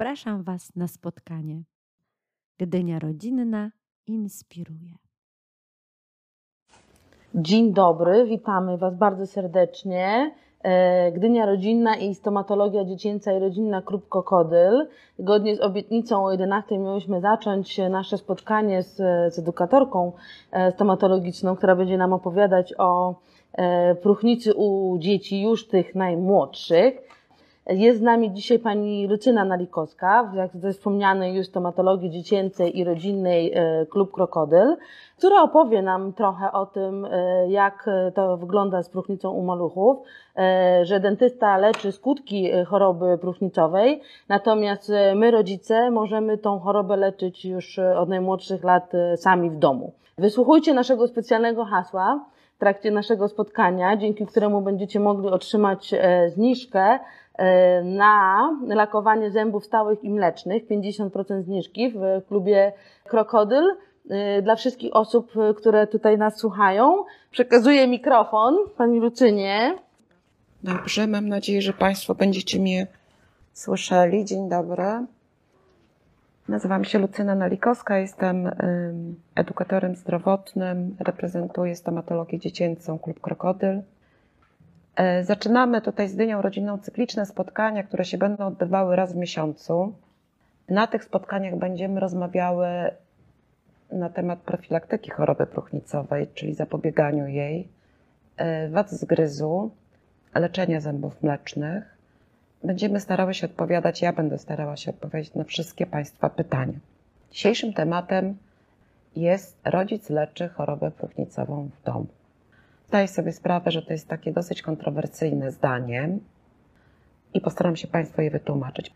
zapraszam Was na spotkanie. Gdynia rodzinna inspiruje. Dzień dobry, witamy Was bardzo serdecznie. E, Gdynia Rodzinna i Stomatologia Dziecięca i Rodzinna Klub Kokodyl. Zgodnie z obietnicą o 11 miałyśmy zacząć nasze spotkanie z, z edukatorką e, stomatologiczną, która będzie nam opowiadać o e, próchnicy u dzieci już tych najmłodszych. Jest z nami dzisiaj pani Lucyna Nalikowska, jak ze wspomnianej już stomatologii dziecięcej i rodzinnej Klub Krokodyl, która opowie nam trochę o tym, jak to wygląda z próchnicą u maluchów, że dentysta leczy skutki choroby próchnicowej, natomiast my rodzice możemy tą chorobę leczyć już od najmłodszych lat sami w domu. Wysłuchujcie naszego specjalnego hasła w trakcie naszego spotkania, dzięki któremu będziecie mogli otrzymać zniżkę na lakowanie zębów stałych i mlecznych, 50% zniżki w klubie Krokodyl. Dla wszystkich osób, które tutaj nas słuchają, przekazuję mikrofon Pani Lucynie. Dobrze, mam nadzieję, że Państwo będziecie mnie słyszeli. Dzień dobry. Nazywam się Lucyna Nalikowska, jestem edukatorem zdrowotnym, reprezentuję stomatologię dziecięcą Klub Krokodyl. Zaczynamy tutaj z Dynią Rodzinną cykliczne spotkania, które się będą odbywały raz w miesiącu. Na tych spotkaniach będziemy rozmawiały na temat profilaktyki choroby próchnicowej, czyli zapobieganiu jej, wad zgryzu, leczenia zębów mlecznych. Będziemy starały się odpowiadać, ja będę starała się odpowiedzieć na wszystkie Państwa pytania. Dzisiejszym tematem jest rodzic leczy chorobę próchnicową w domu. Zdaję sobie sprawę, że to jest takie dosyć kontrowersyjne zdanie i postaram się Państwu je wytłumaczyć.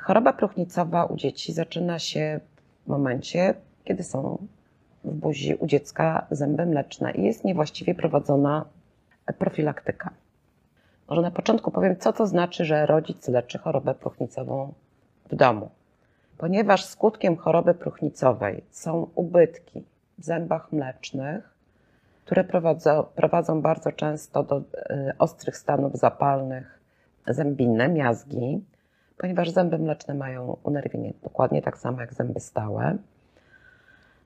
Choroba próchnicowa u dzieci zaczyna się w momencie, kiedy są w buzi u dziecka zęby mleczne i jest niewłaściwie prowadzona profilaktyka. Może na początku powiem, co to znaczy, że rodzic leczy chorobę próchnicową w domu. Ponieważ skutkiem choroby próchnicowej są ubytki w zębach mlecznych, które prowadzą, prowadzą bardzo często do ostrych stanów zapalnych zębinne, miazgi, ponieważ zęby mleczne mają unerwienie dokładnie tak samo jak zęby stałe.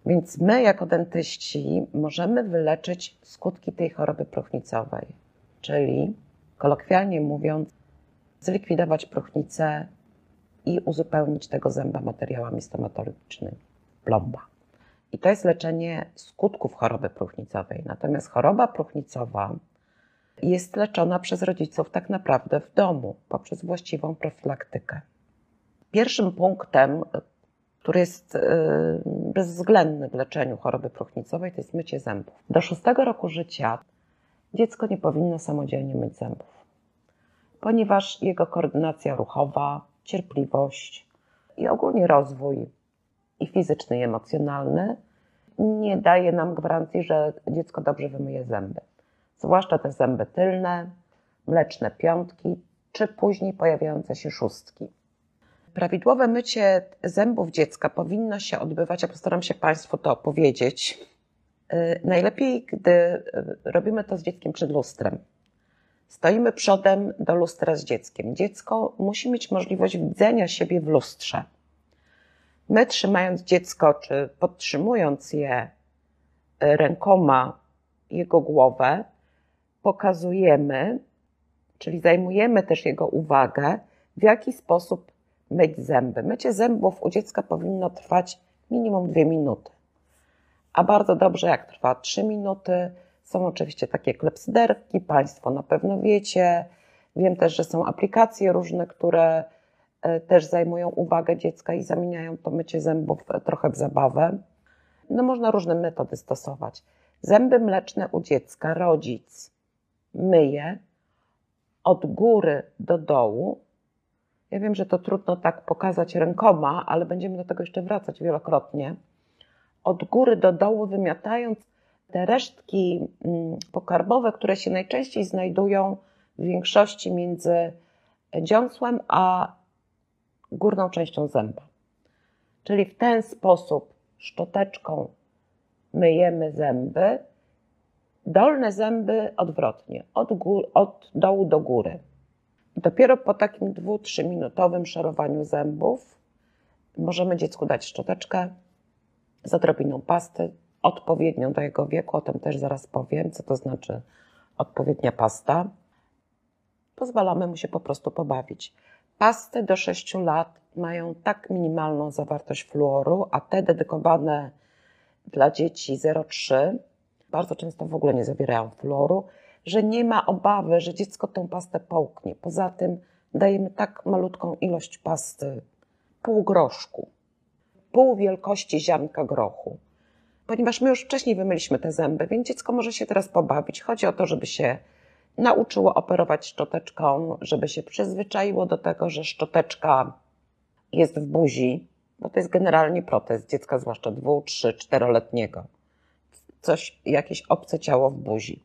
Więc my, jako dentyści, możemy wyleczyć skutki tej choroby próchnicowej, czyli kolokwialnie mówiąc, zlikwidować próchnicę i uzupełnić tego zęba materiałami stomatologicznymi, plomba. I to jest leczenie skutków choroby próchnicowej. Natomiast choroba próchnicowa jest leczona przez rodziców tak naprawdę w domu poprzez właściwą profilaktykę. Pierwszym punktem, który jest bezwzględny w leczeniu choroby próchnicowej, to jest mycie zębów. Do szóstego roku życia dziecko nie powinno samodzielnie myć zębów, ponieważ jego koordynacja ruchowa, cierpliwość i ogólnie rozwój i fizyczny, i emocjonalny nie daje nam gwarancji, że dziecko dobrze wymyje zęby. Zwłaszcza te zęby tylne, mleczne piątki, czy później pojawiające się szóstki. Prawidłowe mycie zębów dziecka powinno się odbywać, ja postaram się Państwu to opowiedzieć. Najlepiej, gdy robimy to z dzieckiem przed lustrem. Stoimy przodem do lustra z dzieckiem. Dziecko musi mieć możliwość widzenia siebie w lustrze. My, trzymając dziecko, czy podtrzymując je rękoma, jego głowę, pokazujemy, czyli zajmujemy też jego uwagę, w jaki sposób myć zęby. Mycie zębów u dziecka powinno trwać minimum dwie minuty. A bardzo dobrze, jak trwa 3 minuty. Są oczywiście takie klepsyderki, Państwo na pewno wiecie. Wiem też, że są aplikacje różne, które też zajmują uwagę dziecka i zamieniają to mycie zębów trochę w zabawę. No można różne metody stosować. Zęby mleczne u dziecka rodzic myje od góry do dołu. Ja wiem, że to trudno tak pokazać rękoma, ale będziemy do tego jeszcze wracać wielokrotnie. Od góry do dołu, wymiatając te resztki pokarmowe, które się najczęściej znajdują w większości między dziąsłem a górną częścią zęba. Czyli w ten sposób szczoteczką myjemy zęby, dolne zęby odwrotnie, od, gór, od dołu do góry. Dopiero po takim dwu, trzyminutowym szarowaniu zębów możemy dziecku dać szczoteczkę z odrobiną pasty, odpowiednią do jego wieku, o tym też zaraz powiem, co to znaczy odpowiednia pasta. Pozwalamy mu się po prostu pobawić. Pasty do 6 lat mają tak minimalną zawartość fluoru, a te dedykowane dla dzieci 0,3 bardzo często w ogóle nie zawierają fluoru, że nie ma obawy, że dziecko tą pastę połknie. Poza tym dajemy tak malutką ilość pasty, pół groszku, pół wielkości ziarnka grochu. Ponieważ my już wcześniej wymyliśmy te zęby, więc dziecko może się teraz pobawić. Chodzi o to, żeby się nauczyło operować szczoteczką, żeby się przyzwyczaiło do tego, że szczoteczka jest w buzi, bo to jest generalnie protez dziecka, zwłaszcza dwu, trzy, czteroletniego. Coś, jakieś obce ciało w buzi.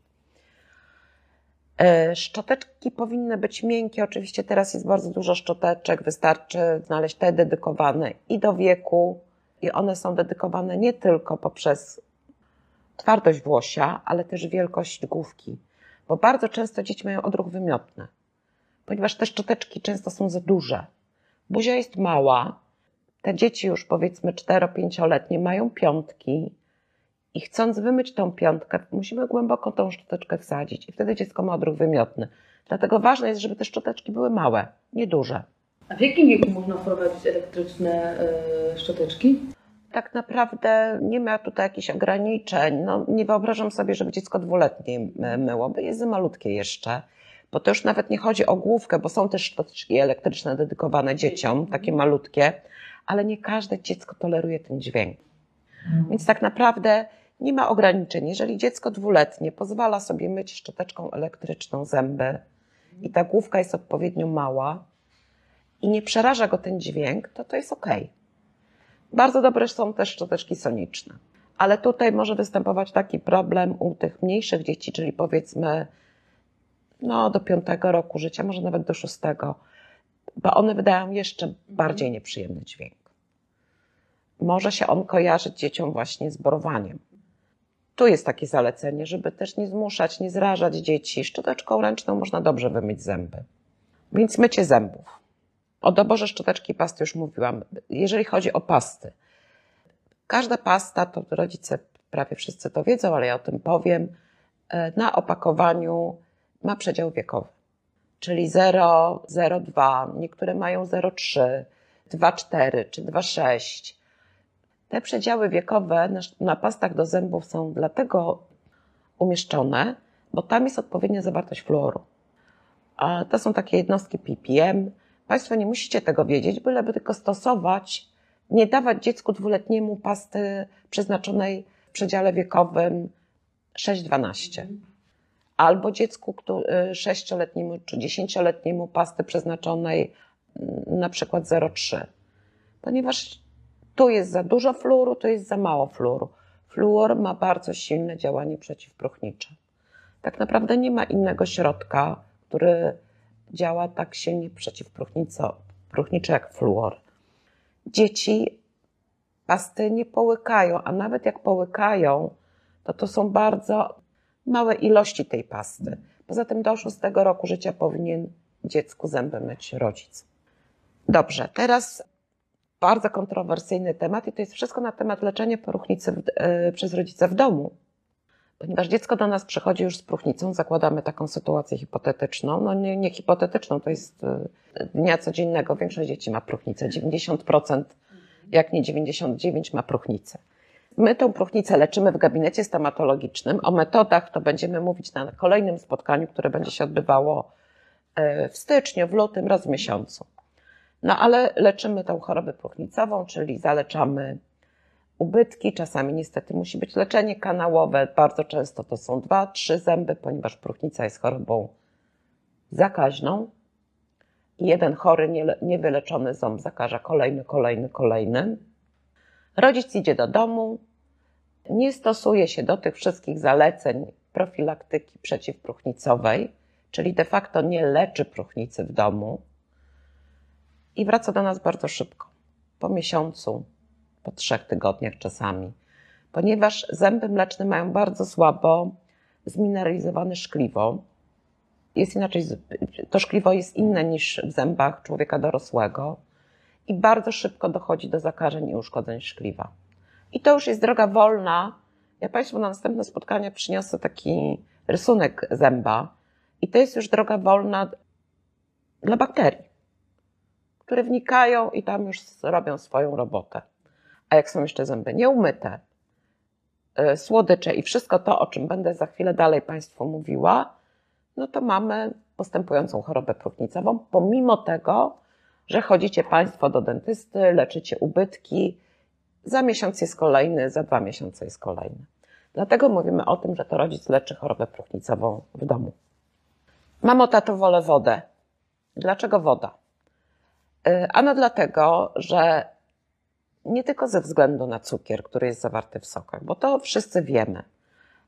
E, szczoteczki powinny być miękkie. Oczywiście teraz jest bardzo dużo szczoteczek. Wystarczy znaleźć te dedykowane i do wieku, i one są dedykowane nie tylko poprzez twardość włosia, ale też wielkość główki. Bo bardzo często dzieci mają odruch wymiotny, ponieważ te szczoteczki często są za duże. Buzia jest mała. Te dzieci już powiedzmy 4-5-letnie mają piątki, i chcąc wymyć tą piątkę, musimy głęboko tą szczoteczkę wsadzić i wtedy dziecko ma odruch wymiotny. Dlatego ważne jest, żeby te szczoteczki były małe, nieduże. A w jakim wieku można wprowadzić elektryczne y, szczoteczki? Tak naprawdę nie ma tutaj jakichś ograniczeń. No, nie wyobrażam sobie, żeby dziecko dwuletnie myło, bo jest za malutkie jeszcze. Bo to już nawet nie chodzi o główkę, bo są też szczoteczki elektryczne dedykowane dzieciom, takie malutkie, ale nie każde dziecko toleruje ten dźwięk. Więc tak naprawdę nie ma ograniczeń. Jeżeli dziecko dwuletnie pozwala sobie myć szczoteczką elektryczną zęby i ta główka jest odpowiednio mała i nie przeraża go ten dźwięk, to to jest ok. Bardzo dobre są też szczoteczki soniczne. Ale tutaj może występować taki problem u tych mniejszych dzieci, czyli powiedzmy no, do piątego roku życia, może nawet do szóstego, bo one wydają jeszcze bardziej nieprzyjemny dźwięk. Może się on kojarzyć dzieciom właśnie z borowaniem. Tu jest takie zalecenie, żeby też nie zmuszać, nie zrażać dzieci. Szczoteczką ręczną można dobrze wymyć zęby. Więc mycie zębów. O doborze szczoteczki pasty już mówiłam. Jeżeli chodzi o pasty, każda pasta, to rodzice prawie wszyscy to wiedzą, ale ja o tym powiem, e, na opakowaniu ma przedział wiekowy. Czyli 0, 0,2, niektóre mają 0,3, 2,4 czy 2,6. Te przedziały wiekowe na, na pastach do zębów są dlatego umieszczone, bo tam jest odpowiednia zawartość fluoru. A to są takie jednostki ppm. Państwo nie musicie tego wiedzieć, byleby tylko stosować, nie dawać dziecku dwuletniemu pasty przeznaczonej w przedziale wiekowym 6-12. Albo dziecku y, sześcioletniemu czy dziesięcioletniemu pasty przeznaczonej mm, na przykład 0,3. Ponieważ tu jest za dużo fluoru, tu jest za mało fluoru. Fluor ma bardzo silne działanie przeciwpróchnicze. Tak naprawdę nie ma innego środka, który działa tak silnie przeciwpróchnicze jak fluor. Dzieci pasty nie połykają, a nawet jak połykają, to to są bardzo małe ilości tej pasty. Poza tym do 6 roku życia powinien dziecku zęby myć rodzic. Dobrze, teraz bardzo kontrowersyjny temat i to jest wszystko na temat leczenia próchnicy w, e, przez rodzica w domu. Ponieważ dziecko do nas przychodzi już z próchnicą, zakładamy taką sytuację hipotetyczną, no nie, nie hipotetyczną, to jest e, dnia codziennego. Większość dzieci ma próchnicę, 90%, jak nie 99% ma próchnicę. My tą próchnicę leczymy w gabinecie stomatologicznym. O metodach to będziemy mówić na kolejnym spotkaniu, które będzie się odbywało e, w styczniu, w lutym, raz w miesiącu. No ale leczymy tą chorobę próchnicową, czyli zaleczamy ubytki. Czasami niestety musi być leczenie kanałowe. Bardzo często to są dwa, trzy zęby, ponieważ próchnica jest chorobą zakaźną. Jeden chory, niewyleczony ząb zakaża kolejny, kolejny, kolejny. Rodzic idzie do domu, nie stosuje się do tych wszystkich zaleceń profilaktyki przeciwpróchnicowej, czyli de facto nie leczy próchnicy w domu, i wraca do nas bardzo szybko. Po miesiącu, po trzech tygodniach czasami. Ponieważ zęby mleczne mają bardzo słabo zmineralizowane szkliwo, Jest inaczej, to szkliwo jest inne niż w zębach człowieka dorosłego i bardzo szybko dochodzi do zakażeń i uszkodzeń szkliwa. I to już jest droga wolna. Ja Państwu na następne spotkanie przyniosę taki rysunek zęba i to jest już droga wolna dla bakterii, które wnikają i tam już robią swoją robotę. A jak są jeszcze zęby nieumyte, y, słodycze i wszystko to, o czym będę za chwilę dalej Państwu mówiła, no to mamy postępującą chorobę próchnicową, pomimo tego, że chodzicie Państwo do dentysty, leczycie ubytki, za miesiąc jest kolejny, za dwa miesiące jest kolejny. Dlatego mówimy o tym, że to rodzic leczy chorobę próchnicową w domu. Mamo, tato, wolę wodę. Dlaczego woda? Y, ano dlatego, że nie tylko ze względu na cukier, który jest zawarty w sokach, bo to wszyscy wiemy,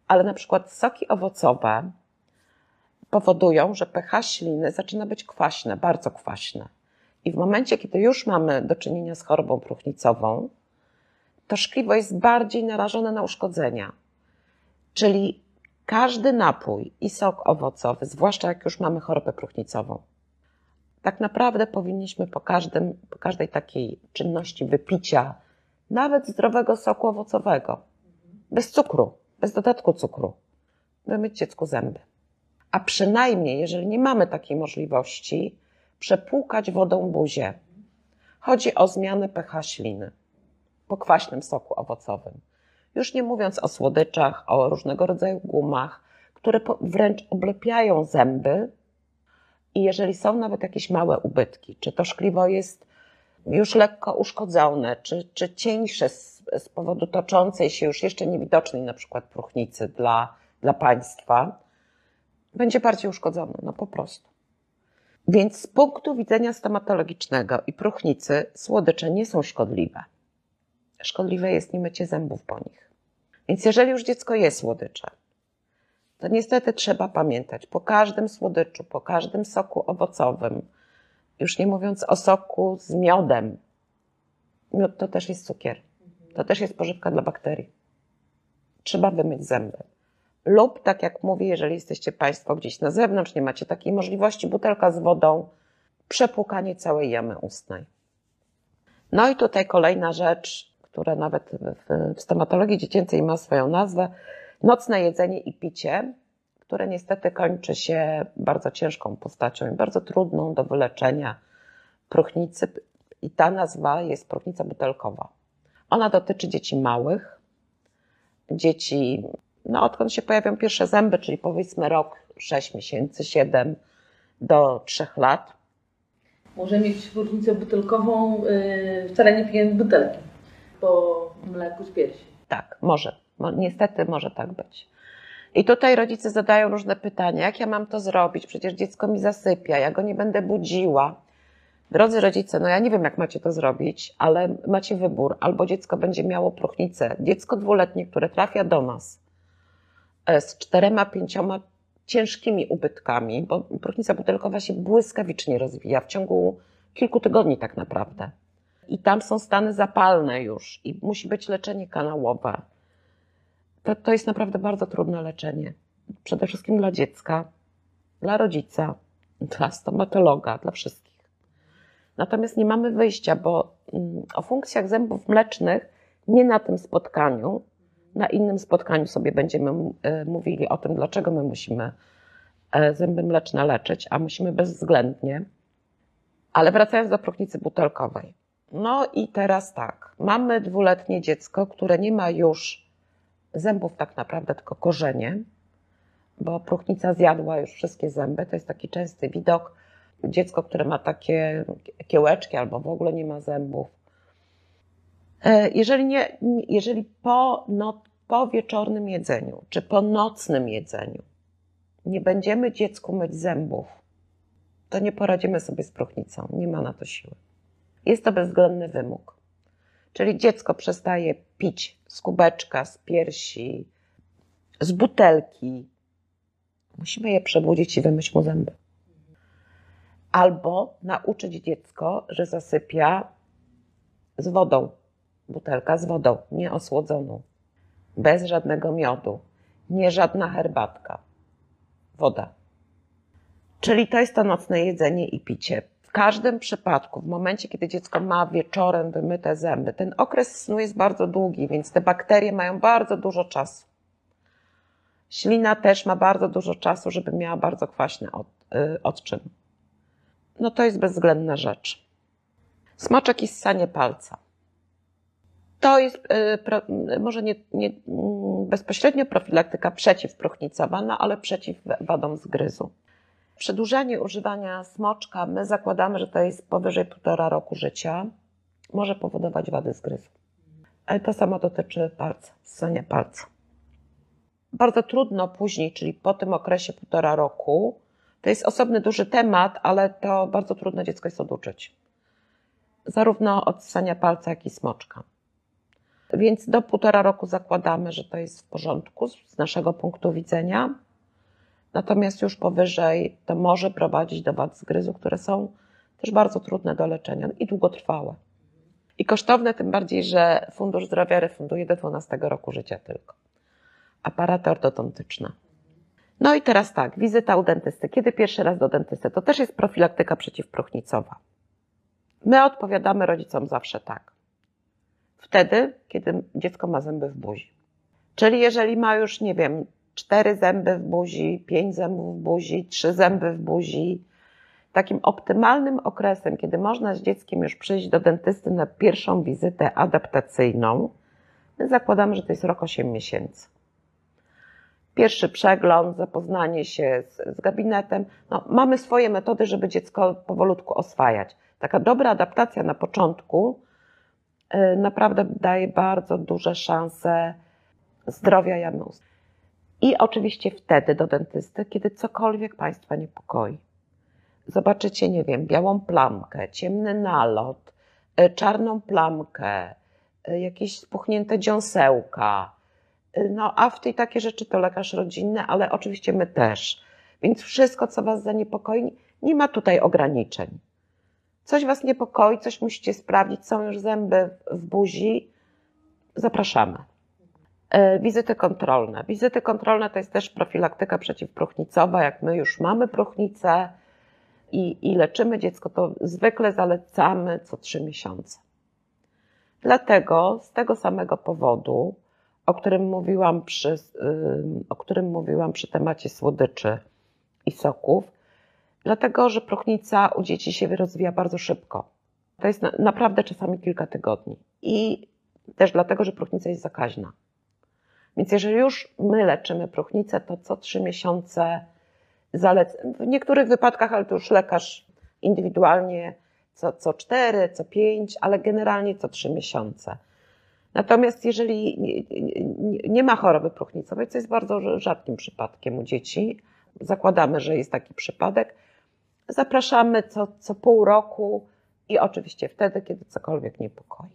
ale na przykład soki owocowe powodują, że pH śliny zaczyna być kwaśne, bardzo kwaśne. I w momencie, kiedy już mamy do czynienia z chorobą próchnicową, to szkliwo jest bardziej narażone na uszkodzenia. Czyli każdy napój i sok owocowy, zwłaszcza jak już mamy chorobę próchnicową, tak naprawdę powinniśmy po, każdym, po każdej takiej czynności wypicia, nawet zdrowego soku owocowego, bez cukru, bez dodatku cukru, wymyć dziecku zęby. A przynajmniej, jeżeli nie mamy takiej możliwości, przepłukać wodą buzię. Chodzi o zmianę pH śliny po kwaśnym soku owocowym. Już nie mówiąc o słodyczach, o różnego rodzaju gumach, które wręcz oblepiają zęby. I jeżeli są nawet jakieś małe ubytki, czy to szkliwo jest już lekko uszkodzone, czy, czy cieńsze z, z powodu toczącej się już jeszcze niewidocznej na przykład próchnicy dla, dla państwa, będzie bardziej uszkodzone, no po prostu. Więc z punktu widzenia stomatologicznego i próchnicy słodycze nie są szkodliwe. Szkodliwe jest niemycie zębów po nich. Więc jeżeli już dziecko je słodycze, to niestety trzeba pamiętać, po każdym słodyczu, po każdym soku owocowym, już nie mówiąc o soku z miodem, miód to też jest cukier, to też jest pożywka dla bakterii. Trzeba wymyć zęby. Lub, tak jak mówię, jeżeli jesteście Państwo gdzieś na zewnątrz, nie macie takiej możliwości, butelka z wodą, przepłukanie całej jamy ustnej. No i tutaj kolejna rzecz, która nawet w stomatologii dziecięcej ma swoją nazwę, nocne jedzenie i picie, które niestety kończy się bardzo ciężką postacią i bardzo trudną do wyleczenia próchnicy. I ta nazwa jest próchnica butelkowa. Ona dotyczy dzieci małych, dzieci no, odkąd się pojawią pierwsze zęby, czyli powiedzmy rok, 6 miesięcy, 7 do 3 lat. Może mieć próchnicę butelkową, yy, wcale nie pijąc butelki po mleku z piersi. Tak, może. Niestety może tak być. I tutaj rodzice zadają różne pytania, jak ja mam to zrobić? Przecież dziecko mi zasypia, ja go nie będę budziła. Drodzy rodzice, no ja nie wiem, jak macie to zrobić, ale macie wybór. Albo dziecko będzie miało próchnicę. Dziecko dwuletnie, które trafia do nas, E, z czterema, pięcioma ciężkimi ubytkami, bo próchnica butelkowa się błyskawicznie rozwija w ciągu kilku tygodni tak naprawdę. I tam są stany zapalne już i musi być leczenie kanałowe. To, to jest naprawdę bardzo trudne leczenie. Przede wszystkim dla dziecka, dla rodzica, dla stomatologa, dla wszystkich. Natomiast nie mamy wyjścia, bo mm, o funkcjach zębów mlecznych nie na tym spotkaniu, na innym spotkaniu sobie będziemy e, mówili o tym, dlaczego my musimy e, zęby mleczne leczyć, a musimy bezwzględnie. Ale wracając do próchnicy butelkowej. No i teraz tak, mamy dwuletnie dziecko, które nie ma już zębów tak naprawdę, tylko korzenie, bo próchnica zjadła już wszystkie zęby. To jest taki częsty widok. Dziecko, które ma takie kiełeczki albo w ogóle nie ma zębów, E, jeżeli, nie, jeżeli po, no, po wieczornym jedzeniu czy po nocnym jedzeniu nie będziemy dziecku myć zębów, to nie poradzimy sobie z próchnicą. Nie ma na to siły. Jest to bezwzględny wymóg. Czyli dziecko przestaje pić z kubeczka, z piersi, z butelki. Musimy je przebudzić i wymyć mu zęby. Albo nauczyć dziecko, że zasypia z wodą butelka z wodą, nieosłodzoną, bez żadnego miodu, nie żadna herbatka. Woda. Czyli to jest to nocne jedzenie i picie. W każdym przypadku, w momencie, kiedy dziecko ma wieczorem wymyte zęby, ten okres snu jest bardzo długi, więc te bakterie mają bardzo dużo czasu. Ślina też ma bardzo dużo czasu, żeby miała bardzo kwaśny od, y, odczyn. No to jest bezwzględna rzecz. Smoczek i ssanie palca. To jest y, pro, może nie, nie, mm, bezpośrednio profilaktyka przeciwpróchnicowa, no ale przeciw wadom zgryzu. Przedłużanie używania smoczka, my zakładamy, że to jest powyżej półtora roku życia, może powodować wady zgryzu. Ale to samo dotyczy palca, ssania palca. Bardzo trudno później, czyli po tym okresie półtora roku, to jest osobny duży temat, ale to bardzo trudno dziecko jest oduczyć. Zarówno od ssania palca, jak i smoczka. Więc do półtora roku zakładamy, że to jest w porządku z naszego punktu widzenia. Natomiast już powyżej to może prowadzić do wad zgryzu, które są też bardzo trudne do leczenia i długotrwałe. I kosztowne, tym bardziej, że Fundusz Zdrowia refunduje do 12 roku życia tylko. Aparaty ortodontyczne. No i teraz tak, wizyta u dentysty. Kiedy pierwszy raz do dentysty? To też jest profilaktyka przeciwpróchnicowa. My odpowiadamy rodzicom zawsze tak. Wtedy, kiedy dziecko ma zęby w buzi. Czyli jeżeli ma już, nie wiem, cztery zęby w buzi, pięć zębów w buzi, trzy zęby w buzi, takim optymalnym okresem, kiedy można z dzieckiem już przyjść do dentysty na pierwszą wizytę adaptacyjną, my zakładamy, że to jest rok 8 miesięcy. Pierwszy przegląd, zapoznanie się z, z gabinetem. No, mamy swoje metody, żeby dziecko powolutku oswajać. Taka dobra adaptacja na początku y, naprawdę daje bardzo duże szanse zdrowia jamy ust. I oczywiście wtedy do dentysty, kiedy cokolwiek Państwa niepokoi. Zobaczycie, nie wiem, białą plamkę, ciemny nalot, y, czarną plamkę, y, jakieś spuchnięte dziąsełka. No, afty i takie rzeczy to lekarz rodzinny, ale oczywiście my też. Więc wszystko, co Was zaniepokoi, nie ma tutaj ograniczeń coś Was niepokoi, coś musicie sprawdzić, są już zęby w buzi, zapraszamy. E, wizyty kontrolne. Wizyty kontrolne to jest też profilaktyka przeciwpróchnicowa. Jak my już mamy próchnicę i, i leczymy dziecko, to zwykle zalecamy co trzy miesiące. Dlatego z tego samego powodu, o którym mówiłam przy, o którym mówiłam przy temacie słodyczy i soków, dlatego że próchnica u dzieci się rozwija bardzo szybko. To jest na, naprawdę czasami kilka tygodni. I też dlatego, że próchnica jest zakaźna. Więc jeżeli już my leczymy próchnicę, to co trzy miesiące zalec. W niektórych wypadkach, ale to już lekarz indywidualnie co, co cztery, co pięć, ale generalnie co trzy miesiące. Natomiast jeżeli nie, nie, nie ma choroby próchnicowej, co jest bardzo rzadkim przypadkiem u dzieci, zakładamy, że jest taki przypadek, Zapraszamy co, co pół roku i oczywiście wtedy, kiedy cokolwiek niepokoi.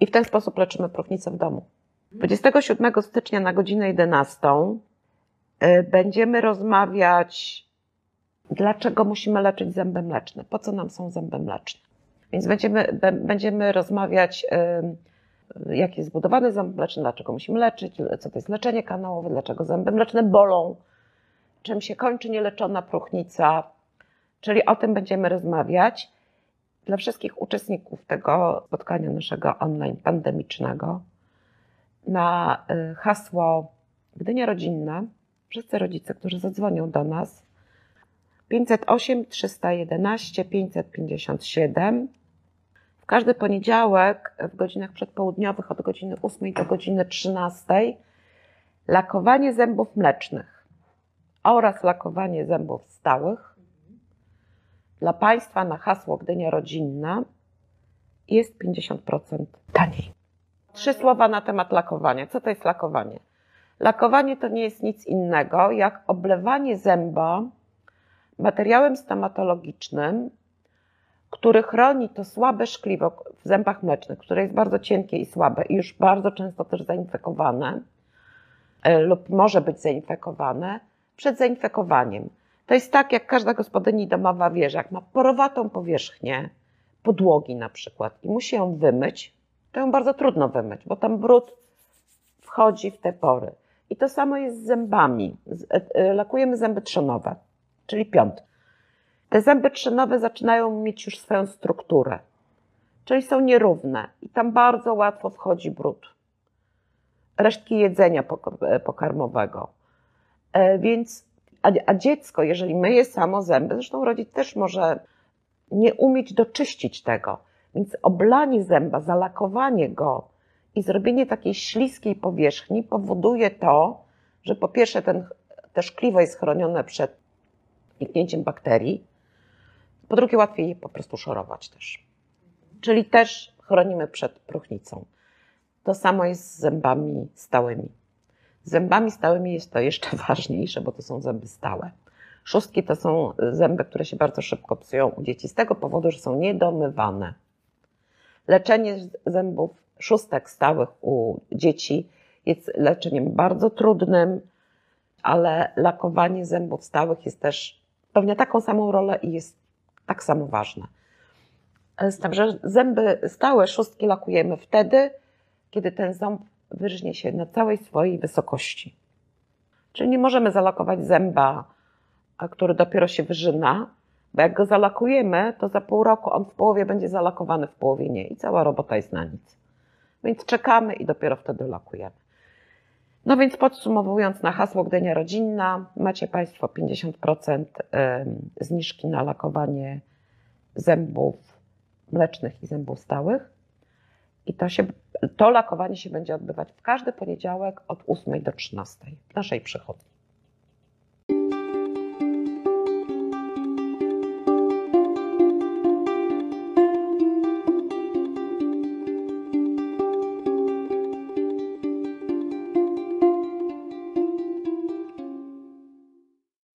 I w ten sposób leczymy próchnicę w domu. 27 stycznia na godzinę 11 y, będziemy rozmawiać, dlaczego musimy leczyć zęby mleczne, po co nam są zęby mleczne. Więc będziemy, będziemy rozmawiać, y, jak jest zbudowany ząb mleczny, dlaczego musimy leczyć, co to jest leczenie kanałowe, dlaczego zęby mleczne bolą, czym się kończy nieleczona próchnica, Czyli o tym będziemy rozmawiać. Dla wszystkich uczestników tego spotkania naszego online pandemicznego na y, hasło Gdynia Rodzinna, wszyscy rodzice, którzy zadzwonią do nas, 508 311 557. W każdy poniedziałek w godzinach przedpołudniowych od godziny 8 do godziny 13 lakowanie zębów mlecznych oraz lakowanie zębów stałych dla Państwa na hasło Gdynia Rodzinna jest 50% taniej. Trzy słowa na temat lakowania. Co to jest lakowanie? Lakowanie to nie jest nic innego jak oblewanie zęba materiałem stomatologicznym, który chroni to słabe szkliwo w zębach mlecznych, które jest bardzo cienkie i słabe i już bardzo często też zainfekowane e, lub może być zainfekowane przed zainfekowaniem. To jest tak, jak każda gospodyni domowa wie, że jak ma porowatą powierzchnię podłogi na przykład i musi ją wymyć, to ją bardzo trudno wymyć, bo tam brud wchodzi w te pory. I to samo jest z zębami. E, e, lakujemy zęby trzonowe, czyli piąt. te zęby trzynowe zaczynają mieć już swoją strukturę, czyli są nierówne i tam bardzo łatwo wchodzi brud. Resztki jedzenia pokarmowego. E, więc, a, a dziecko, jeżeli myje samo zęby, zresztą rodzic też może nie umieć doczyścić tego, więc oblanie zęba, zalakowanie go i zrobienie takiej śliskiej powierzchni powoduje to, że po pierwsze ten, te szkliwo jest chronione przed wniknięciem bakterii, po drugie łatwiej je po prostu szorować też. Czyli też chronimy przed próchnicą. To samo jest z zębami stałymi. Z zębami stałymi jest to jeszcze ważniejsze, bo to są zęby stałe. Szóstki to są zęby, które się bardzo szybko psują u dzieci z tego powodu, że są niedomywane. Leczenie zębów szóstek stałych u dzieci jest leczeniem bardzo trudnym, ale lakowanie zębów stałych jest też, pełnia taką samą rolę i jest tak samo ważne. Z tym, że zęby stałe szóstki lakujemy wtedy, kiedy ten ząb wyrżnie się na całej swojej wysokości. Czyli nie możemy zalakować zęba, który dopiero się wyżyna, bo jak go zalakujemy, to za pół roku on w połowie będzie zalakowany, w połowie nie i cała robota jest na nic. Więc czekamy i dopiero wtedy lakujemy. No więc podsumowując na hasło Gdynia Rodzinna, macie Państwo 50% zniżki na lakowanie zębów mlecznych i zębów stałych. I to, się, to lakowanie się będzie odbywać w każdy poniedziałek od 8 do 13 w naszej przychodni.